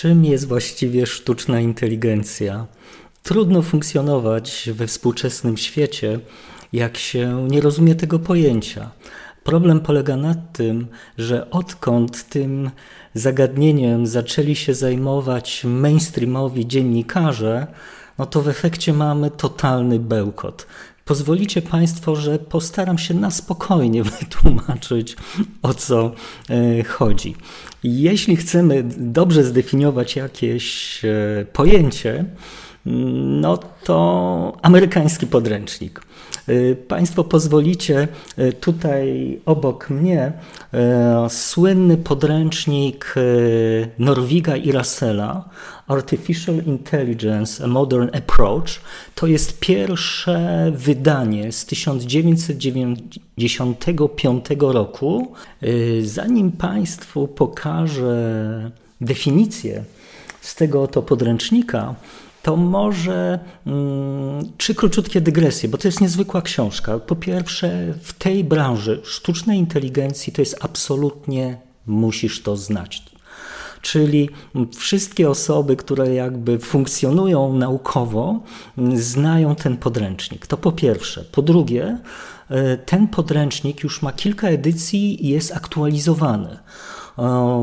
Czym jest właściwie sztuczna inteligencja? Trudno funkcjonować we współczesnym świecie, jak się nie rozumie tego pojęcia. Problem polega na tym, że odkąd tym zagadnieniem zaczęli się zajmować mainstreamowi dziennikarze, no to w efekcie mamy totalny bełkot. Pozwolicie Państwo, że postaram się na spokojnie wytłumaczyć, o co e, chodzi. Jeśli chcemy dobrze zdefiniować jakieś e, pojęcie, no to amerykański podręcznik. Y, państwo pozwolicie, y, tutaj obok mnie y, słynny podręcznik Norwiga i Russella Artificial Intelligence, A Modern Approach. To jest pierwsze wydanie z 1995 roku. Zanim Państwu pokażę definicję z tego oto podręcznika, to może mm, trzy króciutkie dygresje, bo to jest niezwykła książka. Po pierwsze, w tej branży sztucznej inteligencji to jest absolutnie musisz to znać. Czyli wszystkie osoby, które jakby funkcjonują naukowo, znają ten podręcznik. To po pierwsze. Po drugie, e, ten podręcznik już ma kilka edycji i jest aktualizowany.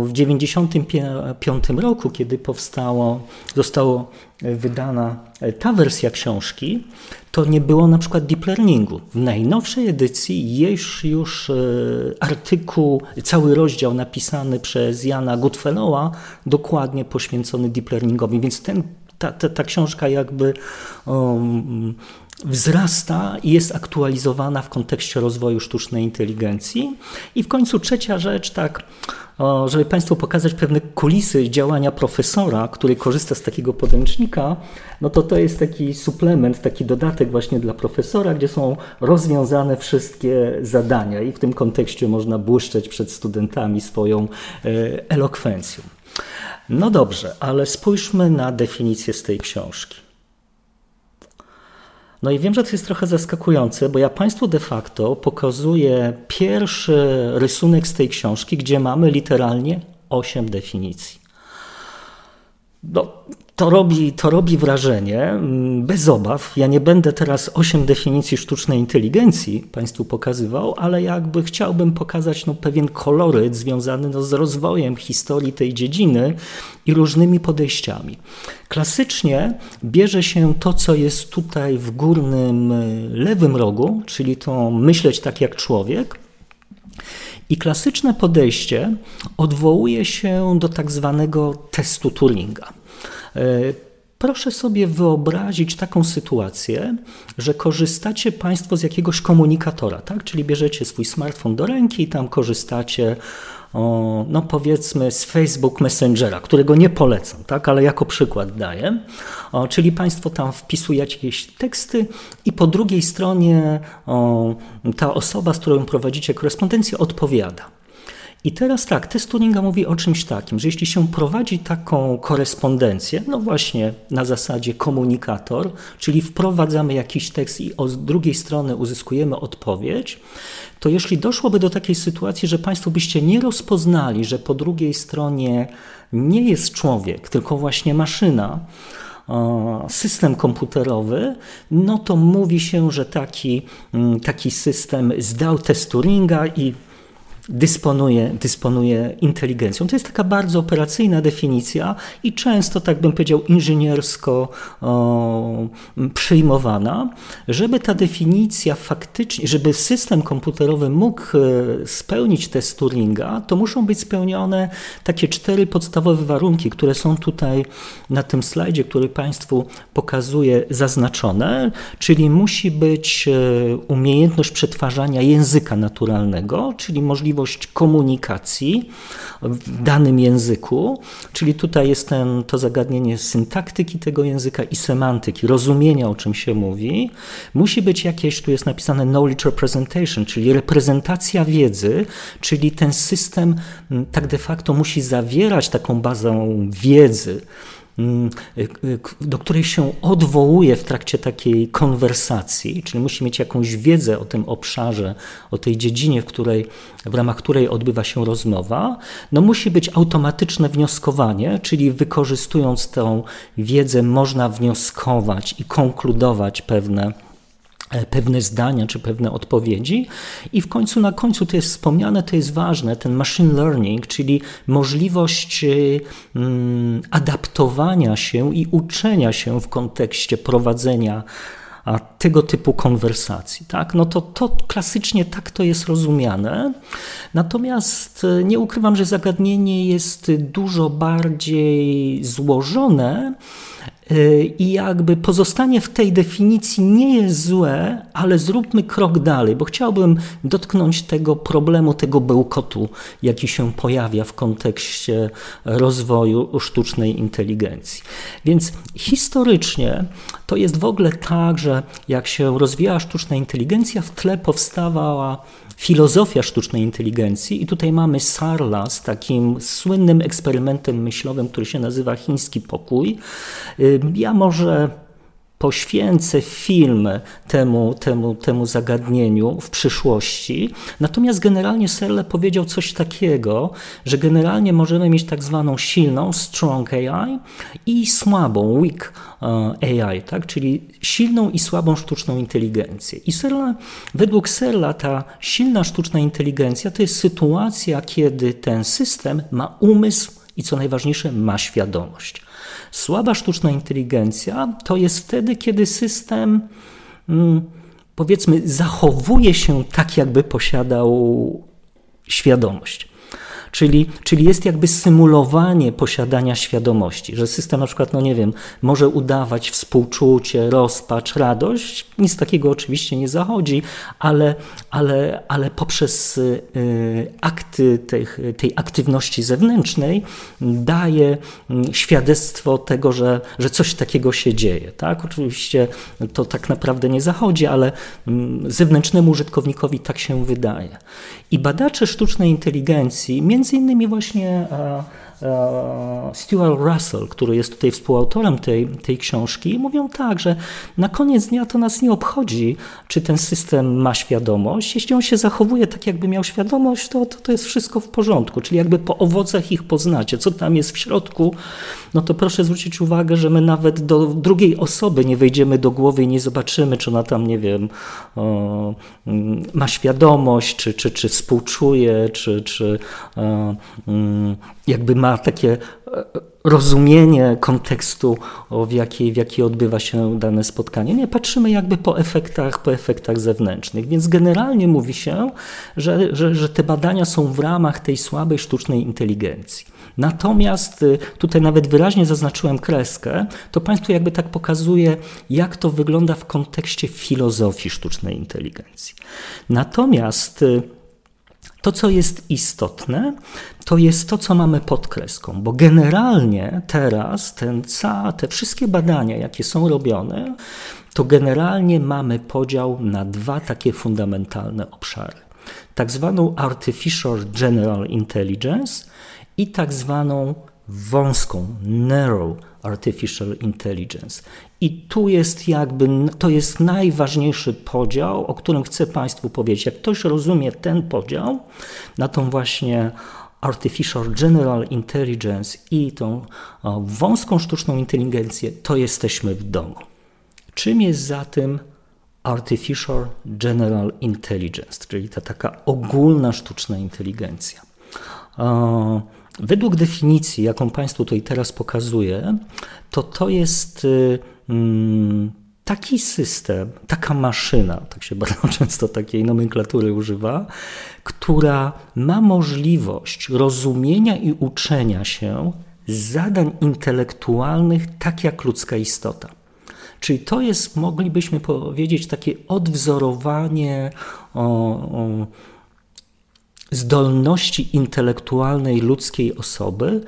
W 1995 roku, kiedy powstało, została wydana ta wersja książki, to nie było na przykład deep learningu. W najnowszej edycji jest już e, artykuł, cały rozdział napisany przez Jana Goodfellowa, dokładnie poświęcony deep learningowi, więc ten, ta, ta, ta książka jakby um, wzrasta i jest aktualizowana w kontekście rozwoju sztucznej inteligencji. I w końcu trzecia rzecz, tak, żeby Państwu pokazać pewne kulisy działania profesora, który korzysta z takiego podręcznika, no to to jest taki suplement, taki dodatek właśnie dla profesora, gdzie są rozwiązane wszystkie zadania i w tym kontekście można błyszczeć przed studentami swoją e, elokwencją. No dobrze, ale spójrzmy na definicję z tej książki. No i wiem, że to jest trochę zaskakujące, bo ja Państwu de facto pokazuję pierwszy rysunek z tej książki, gdzie mamy literalnie osiem definicji. No, to robi, to robi wrażenie, mm, bez obaw. Ja nie będę teraz osiem definicji sztucznej inteligencji Państwu pokazywał, ale jakby chciałbym pokazać no, pewien koloryt związany no, z rozwojem historii tej dziedziny i różnymi podejściami. Klasycznie bierze się to, co jest tutaj w górnym y, lewym rogu, czyli to myśleć tak jak człowiek, i klasyczne podejście odwołuje się do tak zwanego testu Turinga. E, proszę sobie wyobrazić taką sytuację, że korzystacie Państwo z jakiegoś komunikatora, tak? czyli bierzecie swój smartfon do ręki i tam korzystacie o, no powiedzmy z Facebook Messengera, którego nie polecam, tak, ale jako przykład daję. O, czyli Państwo tam wpisujecie jakieś teksty i po drugiej stronie o, ta osoba, z którą prowadzicie korespondencję, odpowiada. I teraz tak, test Turinga mówi o czymś takim, że jeśli się prowadzi taką korespondencję, no właśnie na zasadzie komunikator, czyli wprowadzamy jakiś tekst i z drugiej strony uzyskujemy odpowiedź, to jeśli doszłoby do takiej sytuacji, że Państwo byście nie rozpoznali, że po drugiej stronie nie jest człowiek, tylko właśnie maszyna, system komputerowy, no to mówi się, że taki, mm, taki system zdał test Turinga i dysponuje, dysponuje inteligencją. To jest taka bardzo operacyjna definicja i często, tak bym powiedział, inżyniersko o, przyjmowana, żeby ta definicja faktycznie, żeby system komputerowy mógł e, spełnić test Turinga, to muszą być spełnione takie cztery podstawowe warunki, które są tutaj na tym slajdzie, który Państwu pokazuję, zaznaczone, czyli musi być e, umiejętność przetwarzania języka naturalnego, czyli możliwość możliwość komunikacji w danym języku, czyli tutaj jest ten, to zagadnienie syntaktyki tego języka i semantyki, rozumienia o czym się mówi. Musi być jakieś, tu jest napisane knowledge representation, czyli reprezentacja wiedzy, czyli ten system tak de facto musi zawierać taką bazę wiedzy, do której się odwołuje w trakcie takiej konwersacji, czyli musi mieć jakąś wiedzę o tym obszarze, o tej dziedzinie, w, której, w ramach której odbywa się rozmowa, no musi być automatyczne wnioskowanie, czyli wykorzystując tę wiedzę można wnioskować i konkludować pewne pewne zdania czy pewne odpowiedzi. I w końcu, na końcu to jest wspomniane, to jest ważne, ten machine learning, czyli możliwość e, mm, adaptowania się i uczenia się w kontekście prowadzenia tego typu konwersacji. Tak? No to, to klasycznie tak to jest rozumiane. Natomiast e, nie ukrywam, że zagadnienie jest dużo bardziej złożone I jakby pozostanie w tej definicji nie jest złe, ale zróbmy krok dalej, bo chciałbym dotknąć tego problemu, tego bełkotu, jaki się pojawia w kontekście rozwoju sztucznej inteligencji. Więc historycznie to jest w ogóle tak, że jak się rozwijała sztuczna inteligencja, w tle powstawała filozofia sztucznej inteligencji i tutaj mamy Sarla z takim słynnym eksperymentem myślowym, który się nazywa Chiński Pokój. Ja może poświęcę film temu, temu, temu zagadnieniu w przyszłości. Natomiast generalnie Serle powiedział coś takiego, że generalnie możemy mieć tak zwaną silną, strong AI i słabą, weak e, AI, tak? czyli silną i słabą sztuczną inteligencję. I Serla, według Serla ta silna sztuczna inteligencja to jest sytuacja, kiedy ten system ma umysł i co najważniejsze ma świadomość. Słaba sztuczna inteligencja to jest wtedy, kiedy system, mm, powiedzmy, zachowuje się tak, jakby posiadał świadomość. Czyli, czyli jest jakby symulowanie posiadania świadomości, że system na przykład, no nie wiem, może udawać współczucie, rozpacz, radość. Nic takiego oczywiście nie zachodzi, ale, ale, ale poprzez y, akty tej, tej aktywności zewnętrznej daje mm, świadectwo tego, że, że coś takiego się dzieje. Tak? Oczywiście to tak naprawdę nie zachodzi, ale mm, zewnętrznemu użytkownikowi tak się wydaje. I badacze sztucznej inteligencji, między innymi właśnie E, Stuart Russell, który jest tutaj współautorem tej, tej książki, mówią tak, że na koniec dnia to nas nie obchodzi, czy ten system ma świadomość. Jeśli on się zachowuje tak, jakby miał świadomość, to, to, to jest wszystko w porządku. Czyli jakby po owocach ich poznacie, co tam jest w środku, no to proszę zwrócić uwagę, że my nawet do drugiej osoby nie wejdziemy do głowy i nie zobaczymy, czy ona tam, nie wiem, o, mm, ma świadomość, czy, czy, czy współczuje, czy, czy o, mm, jakby ma takie e, rozumienie kontekstu, w jakiej, w jakiej odbywa się dane spotkanie. Nie, patrzymy jakby po efektach, po efektach zewnętrznych. Więc generalnie mówi się, że, że, że te badania są w ramach tej słabej sztucznej inteligencji. Natomiast y, tutaj nawet wyraźnie zaznaczyłem kreskę, to Państwu jakby tak pokazuje, jak to wygląda w kontekście filozofii sztucznej inteligencji. Natomiast y, to, co jest istotne, to jest to, co mamy pod kreską, bo generalnie teraz ten ca, te wszystkie badania, jakie są robione, to generalnie mamy podział na dwa takie fundamentalne obszary. Tak zwaną Artificial General Intelligence i tak zwaną wąską Narrow Artificial Intelligence. I tu jest jakby, to jest najważniejszy podział, o którym chcę Państwu powiedzieć. Jak ktoś rozumie ten podział na tą właśnie Artificial General Intelligence i tą wąską sztuczną inteligencję, to jesteśmy w domu. Czym jest zatem Artificial General Intelligence, czyli ta taka ogólna sztuczna inteligencja? Według definicji, jaką Państwu tutaj teraz pokazuję, to to jest y, mm, taki system, taka maszyna, tak się bardzo często takiej nomenklatury używa, która ma możliwość rozumienia i uczenia się zadań intelektualnych tak jak ludzka istota. Czyli to jest, moglibyśmy powiedzieć, takie odwzorowanie o, o zdolności intelektualnej ludzkiej osoby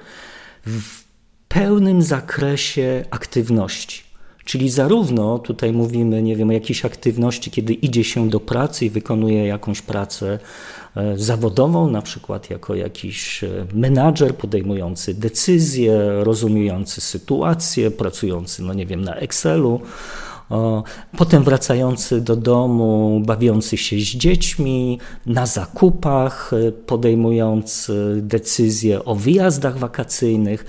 w pełnym zakresie aktywności. Czyli zarówno tutaj mówimy, nie wiem, o jakiejś aktywności, kiedy idzie się do pracy i wykonuje jakąś pracę e, zawodową, na przykład jako jakiś e, menadżer podejmujący decyzje, rozumiejący sytuację, pracujący, no nie wiem, na Excelu, potem wracający do domu, bawiący się z dziećmi, na zakupach, e, podejmujący decyzje o wyjazdach wakacyjnych,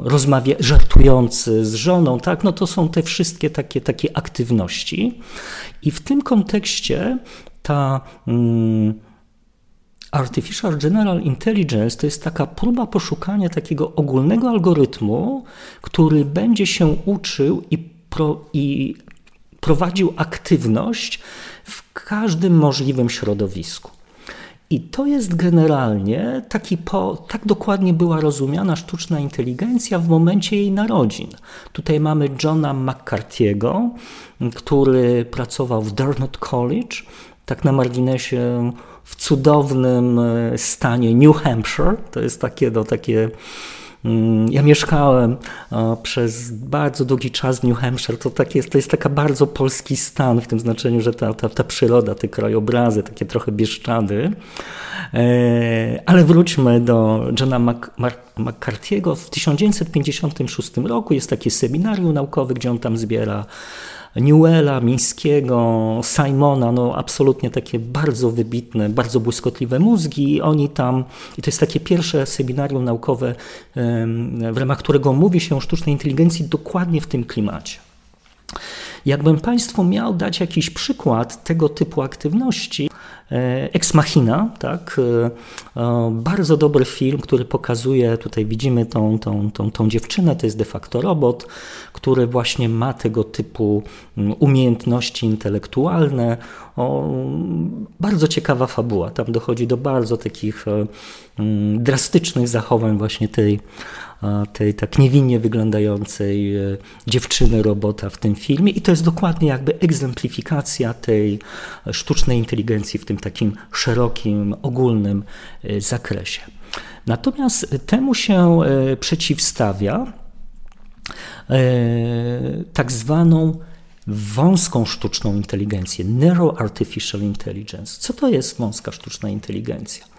rozmawia, żartujący z żoną, tak? No to są te wszystkie takie, takie aktywności. I w tym kontekście ta. Mm, Artificial General Intelligence to jest taka próba poszukania takiego ogólnego algorytmu, który będzie się uczył i pro, i prowadził aktywność w każdym możliwym środowisku. I to jest generalnie taki po, tak dokładnie była rozumiana sztuczna inteligencja w momencie jej narodzin. Tutaj mamy Johna McCarthy'ego, który pracował w Dartmouth College, tak na marginesie w cudownym stanie New Hampshire. To jest takie, no, takie ja mieszkałem przez bardzo długi czas w New Hampshire. To, tak jest, to jest taka bardzo polski stan w tym znaczeniu, że ta, ta, ta przyroda, te krajobrazy, takie trochę bieszczady. E, ale wróćmy do Johna McCarthy'ego. W 1956 roku jest takie seminarium naukowe, gdzie on tam zbiera Newella, Mińskiego, Simona, no absolutnie takie bardzo wybitne, bardzo błyskotliwe mózgi. Oni tam, i to jest takie pierwsze seminarium naukowe, w ramach którego mówi się o sztucznej inteligencji dokładnie w tym klimacie. Jakbym Państwu miał dać jakiś przykład tego typu aktywności, e, Ex Machina, tak? E, bardzo dobry film, który pokazuje, tutaj widzimy tą, tą, tą, tą dziewczynę, to jest de facto robot, który właśnie ma tego typu mm, umiejętności intelektualne. O, bardzo ciekawa fabuła, tam dochodzi do bardzo takich e, mm, drastycznych zachowań właśnie tej tej tak niewinnie wyglądającej e, dziewczyny robota w tym filmie i to jest dokładnie jakby egzemplifikacja tej sztucznej inteligencji w tym takim szerokim, ogólnym e, zakresie. Natomiast temu się e, przeciwstawia tak zwaną wąską sztuczną inteligencję, narrow artificial intelligence. Co to jest wąska sztuczna inteligencja?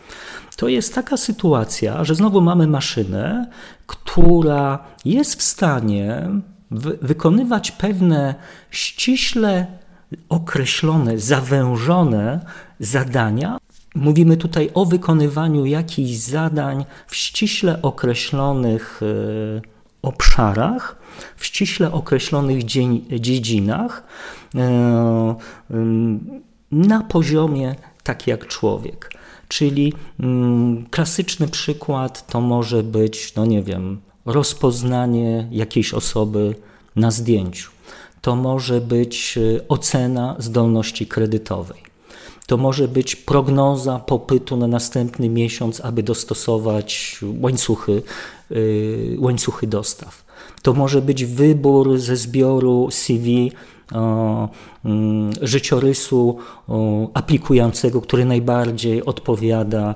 To jest taka sytuacja, że znowu mamy maszynę, która jest w stanie wykonywać pewne ściśle określone, zawężone zadania. Mówimy tutaj o wykonywaniu jakichś zadań w ściśle określonych e, obszarach, w ściśle określonych dziedzinach, e, na poziomie tak jak człowiek. Czyli mm, klasyczny przykład to może być, no nie wiem, rozpoznanie jakiejś osoby na zdjęciu. To może być y, ocena zdolności kredytowej. To może być prognoza popytu na następny miesiąc, aby dostosować łańcuchy, yy, łańcuchy dostaw. To może być wybór ze zbioru CV Mm, życiorysu aplikującego, który najbardziej odpowiada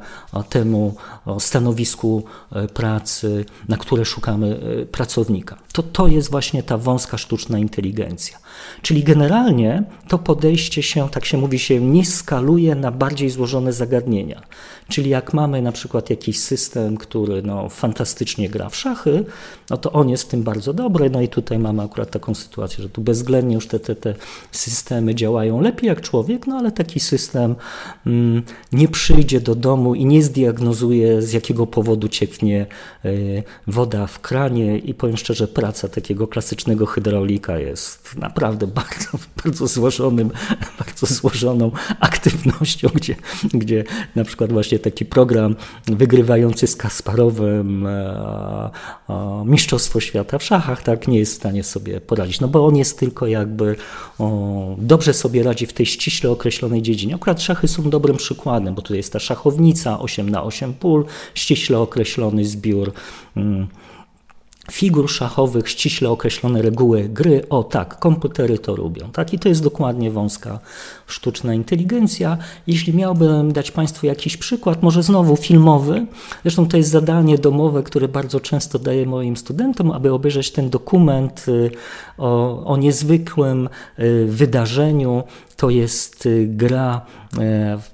temu stanowisku e, pracy, na które szukamy e, pracownika. To, to jest właśnie ta wąska sztuczna inteligencja. Czyli generalnie to podejście się, tak się mówi, się nie skaluje na bardziej złożone zagadnienia. Czyli jak mamy na przykład jakiś system, który no, fantastycznie gra w szachy, no to on jest w tym bardzo dobry. No i tutaj mamy akurat taką sytuację, że tu bezwzględnie już te, te, te systemy działają lepiej jak człowiek, no ale taki system mm, nie przyjdzie do domu i nie zdiagnozuje, z jakiego powodu cieknie y, woda w kranie. I powiem szczerze, praca takiego klasycznego hydraulika jest naprawdę bardzo, bardzo złożonym, bardzo złożoną aktywnością, gdzie, gdzie na przykład właśnie taki program wygrywający z Kasparowem e, e, Mistrzostwo Świata w szachach, tak, nie jest w stanie sobie poradzić, no bo on jest tylko jakby o, dobrze sobie radzi w tej ściśle określonej dziedzinie. Akurat szachy są dobrym przykładem, bo tutaj jest ta szachownica 8 na 8 pól, ściśle określony zbiór mm, figur szachowych, ściśle określone reguły gry. O tak, komputery to lubią. Tak? I to jest dokładnie wąska sztuczna inteligencja. Jeśli miałbym dać Państwu jakiś przykład, może znowu filmowy, zresztą to jest zadanie domowe, które bardzo często daję moim studentom, aby obejrzeć ten dokument y, o, o niezwykłym y, wydarzeniu. To jest y, gra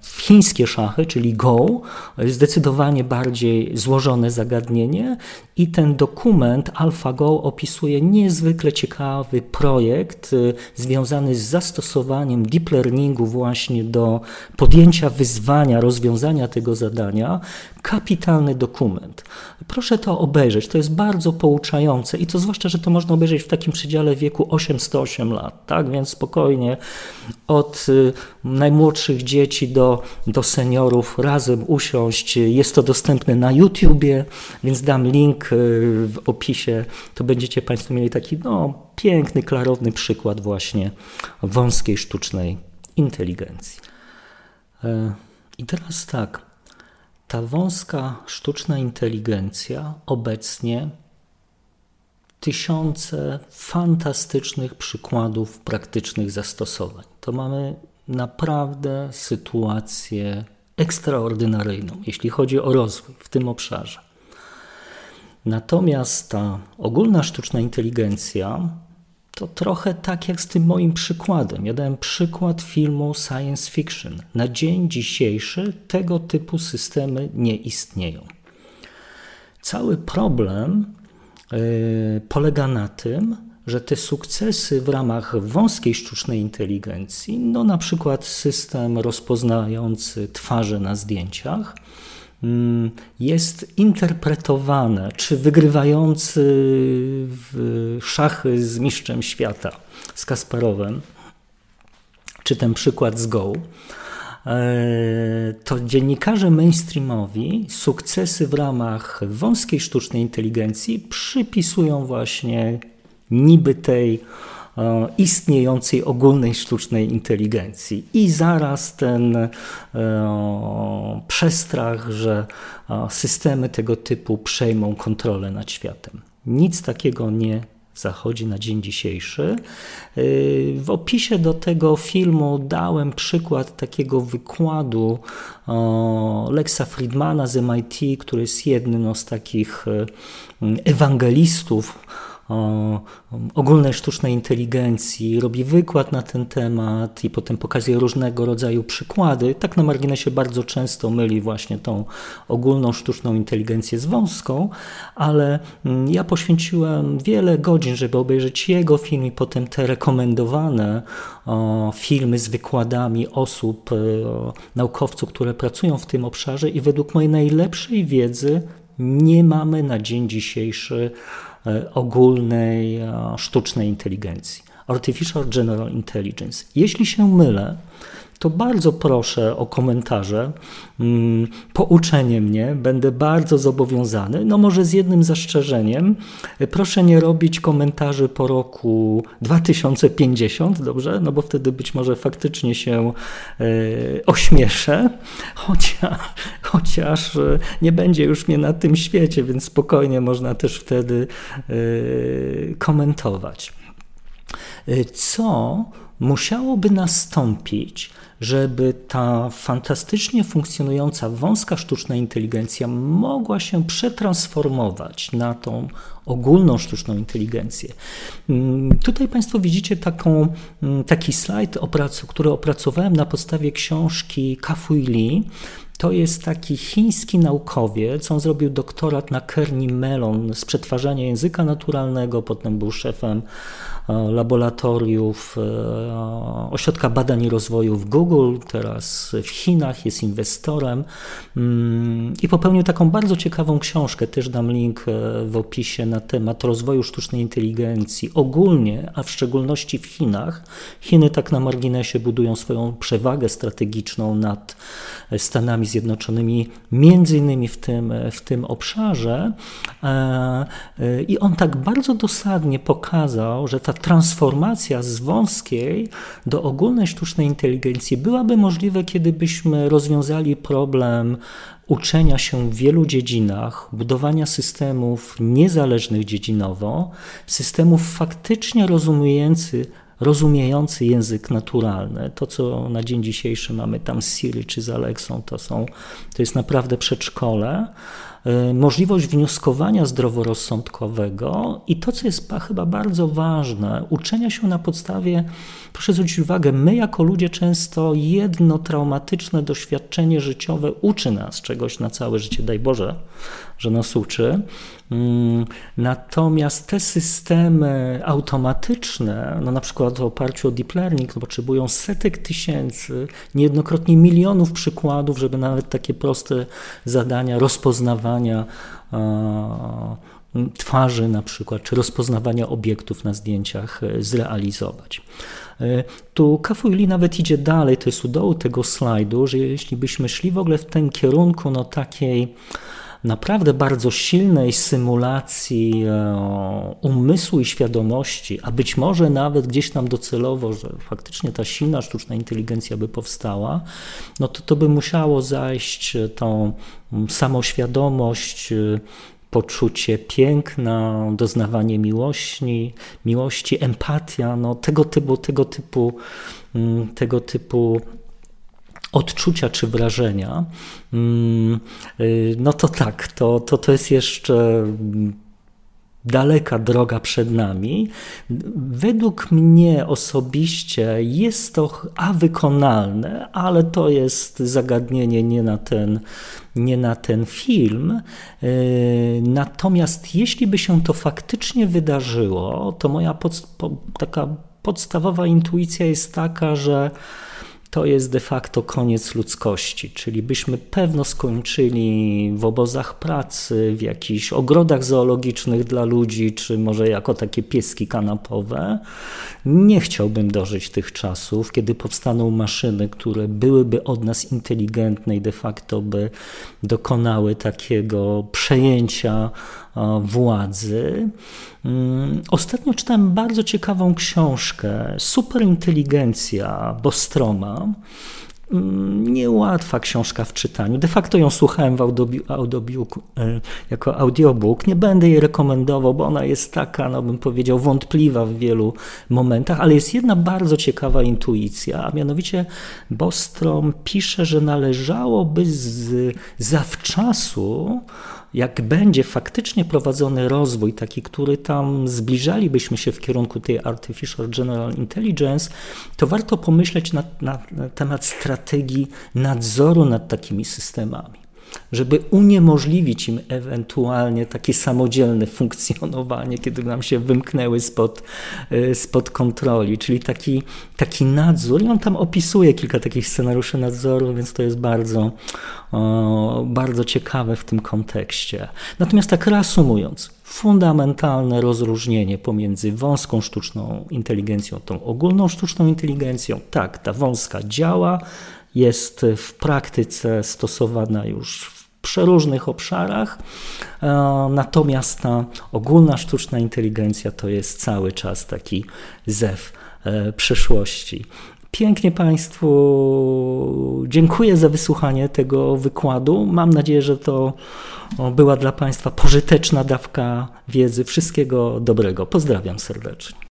w chińskie szachy, czyli Go, zdecydowanie bardziej złożone zagadnienie i ten dokument AlphaGo opisuje niezwykle ciekawy projekt związany z zastosowaniem deep learningu właśnie do podjęcia wyzwania, rozwiązania tego zadania, kapitalny dokument. Proszę to obejrzeć, to jest bardzo pouczające i to zwłaszcza, że to można obejrzeć w takim przedziale wieku 808 lat, tak? Więc spokojnie od y, najmłodszych dzieci do, do seniorów razem usiąść. Jest to dostępne na YouTubie, więc dam link y, w opisie, to będziecie Państwo mieli taki no, piękny, klarowny przykład właśnie wąskiej sztucznej inteligencji. E, I teraz tak, ta wąska sztuczna inteligencja obecnie tysiące fantastycznych przykładów praktycznych zastosowań. To mamy naprawdę sytuację ekstraordynaryjną, jeśli chodzi o rozwój w tym obszarze. Natomiast ta ogólna sztuczna inteligencja to trochę tak jak z tym moim przykładem. Ja dałem przykład filmu science fiction. Na dzień dzisiejszy tego typu systemy nie istnieją. Cały problem yy, polega na tym, że te sukcesy w ramach wąskiej sztucznej inteligencji, no na przykład system rozpoznający twarze na zdjęciach, jest interpretowane, czy wygrywający w szachy z mistrzem świata, z Kasparowem, czy ten przykład z Go, e, to dziennikarze mainstreamowi sukcesy w ramach wąskiej sztucznej inteligencji przypisują właśnie niby tej istniejącej ogólnej sztucznej inteligencji. I zaraz ten e, przestrach, że e, systemy tego typu przejmą kontrolę nad światem. Nic takiego nie zachodzi na dzień dzisiejszy. W opisie do tego filmu dałem przykład takiego wykładu Lexa Friedmana z MIT, który jest jednym z takich ewangelistów o ogólnej sztucznej inteligencji, robi wykład na ten temat i potem pokazuje różnego rodzaju przykłady. Tak na marginesie bardzo często myli właśnie tą ogólną sztuczną inteligencję z wąską, ale mm, ja poświęciłem wiele godzin, żeby obejrzeć jego film i potem te rekomendowane filmy z wykładami osób, e, naukowców, które pracują w tym obszarze i według mojej najlepszej wiedzy nie mamy na dzień dzisiejszy ogólnej e, sztucznej inteligencji. Artificial General Intelligence. Jeśli się mylę, to bardzo proszę o komentarze, mm, pouczenie mnie, będę bardzo zobowiązany. No może z jednym zastrzeżeniem, proszę nie robić komentarzy po roku 2050, dobrze? No bo wtedy być może faktycznie się e, ośmieszę, chociaż, chociaż e, nie będzie już mnie na tym świecie, więc spokojnie można też wtedy e, komentować. Co musiałoby nastąpić, żeby ta fantastycznie funkcjonująca wąska sztuczna inteligencja mogła się przetransformować na tą ogólną sztuczną inteligencję. Mm, tutaj Państwo widzicie taką, mm, taki slajd, który opracowałem na podstawie książki Kafui Lee. To jest taki chiński naukowiec, on zrobił doktorat na Kearney Mellon z przetwarzania języka naturalnego, potem był szefem laboratoriów, e, Ośrodka Badań i Rozwoju w Google, teraz w Chinach, jest inwestorem mm, i popełnił taką bardzo ciekawą książkę, też dam link e, w opisie na temat rozwoju sztucznej inteligencji ogólnie, a w szczególności w Chinach. Chiny tak na marginesie budują swoją przewagę strategiczną nad Stanami Zjednoczonymi, między innymi w tym, w tym obszarze. I on tak bardzo dosadnie pokazał, że ta transformacja z wąskiej do ogólnej sztucznej inteligencji byłaby możliwe, kiedy byśmy rozwiązali problem uczenia się w wielu dziedzinach, budowania systemów niezależnych dziedzinowo, systemów faktycznie rozumiejących rozumiejący język naturalny. To, co na dzień dzisiejszy mamy tam z Siri czy z Alexą, to, są, to jest naprawdę przedszkole. Y, możliwość wnioskowania zdroworozsądkowego i to, co jest chyba bardzo ważne, uczenia się na podstawie, proszę zwrócić uwagę, my jako ludzie często jedno traumatyczne doświadczenie życiowe uczy nas czegoś na całe życie, daj Boże, że nas uczy. Mm, natomiast te systemy automatyczne, no na przykład w oparciu o deep learning, no potrzebują setek tysięcy, niejednokrotnie milionów przykładów, żeby nawet takie proste zadania rozpoznawania twarzy na przykład, czy rozpoznawania obiektów na zdjęciach e, zrealizować. E, tu Kafuli nawet idzie dalej, to jest u dołu tego slajdu, że jeśli byśmy szli w ogóle w tym kierunku no takiej naprawdę bardzo silnej symulacji e, umysłu i świadomości, a być może nawet gdzieś tam docelowo, że faktycznie ta silna sztuczna inteligencja by powstała, no to to by musiało zajść tą samoświadomość, e, poczucie piękna, doznawanie miłości, miłości, empatia, no tego typu, tego typu, mm, tego typu odczucia czy wrażenia, mm, y, no to tak, to, to, to jest jeszcze daleka droga przed nami. Według mnie osobiście jest to a wykonalne, ale to jest zagadnienie nie na ten, nie na ten film. Y, natomiast jeśli by się to faktycznie wydarzyło, to moja pod, taka podstawowa intuicja jest taka, że to jest de facto koniec ludzkości, czyli byśmy pewno skończyli w obozach pracy, w jakichś ogrodach zoologicznych dla ludzi, czy może jako takie pieski kanapowe. Nie chciałbym dożyć tych czasów, kiedy powstaną maszyny, które byłyby od nas inteligentne i de facto by dokonały takiego przejęcia władzy. Mm, ostatnio czytałem bardzo ciekawą książkę Superinteligencja Bostroma. Mm, niełatwa książka w czytaniu. De facto ją słuchałem w audiobook, e, jako audiobook. Nie będę jej rekomendował, bo ona jest taka, no bym powiedział, wątpliwa w wielu momentach, ale jest jedna bardzo ciekawa intuicja, a mianowicie Bostrom pisze, że należałoby z zawczasu jak będzie faktycznie prowadzony rozwój, taki, który tam zbliżalibyśmy się w kierunku tej Artificial General Intelligence, to warto pomyśleć na, na, na temat strategii nadzoru nad takimi systemami żeby uniemożliwić im ewentualnie takie samodzielne funkcjonowanie, kiedy nam się wymknęły spod, e, spod kontroli, czyli taki, taki nadzór. I on tam opisuje kilka takich scenariuszy nadzoru, więc to jest bardzo, bardzo ciekawe w tym kontekście. Natomiast tak reasumując, fundamentalne rozróżnienie pomiędzy wąską sztuczną inteligencją, tą ogólną sztuczną inteligencją. Tak, ta wąska działa, jest w praktyce stosowana już w przeróżnych obszarach, e, natomiast ta ogólna sztuczna inteligencja to jest cały czas taki zew e, przyszłości. Pięknie Państwu dziękuję za wysłuchanie tego wykładu. Mam nadzieję, że to była dla Państwa pożyteczna dawka wiedzy. Wszystkiego dobrego. Pozdrawiam serdecznie.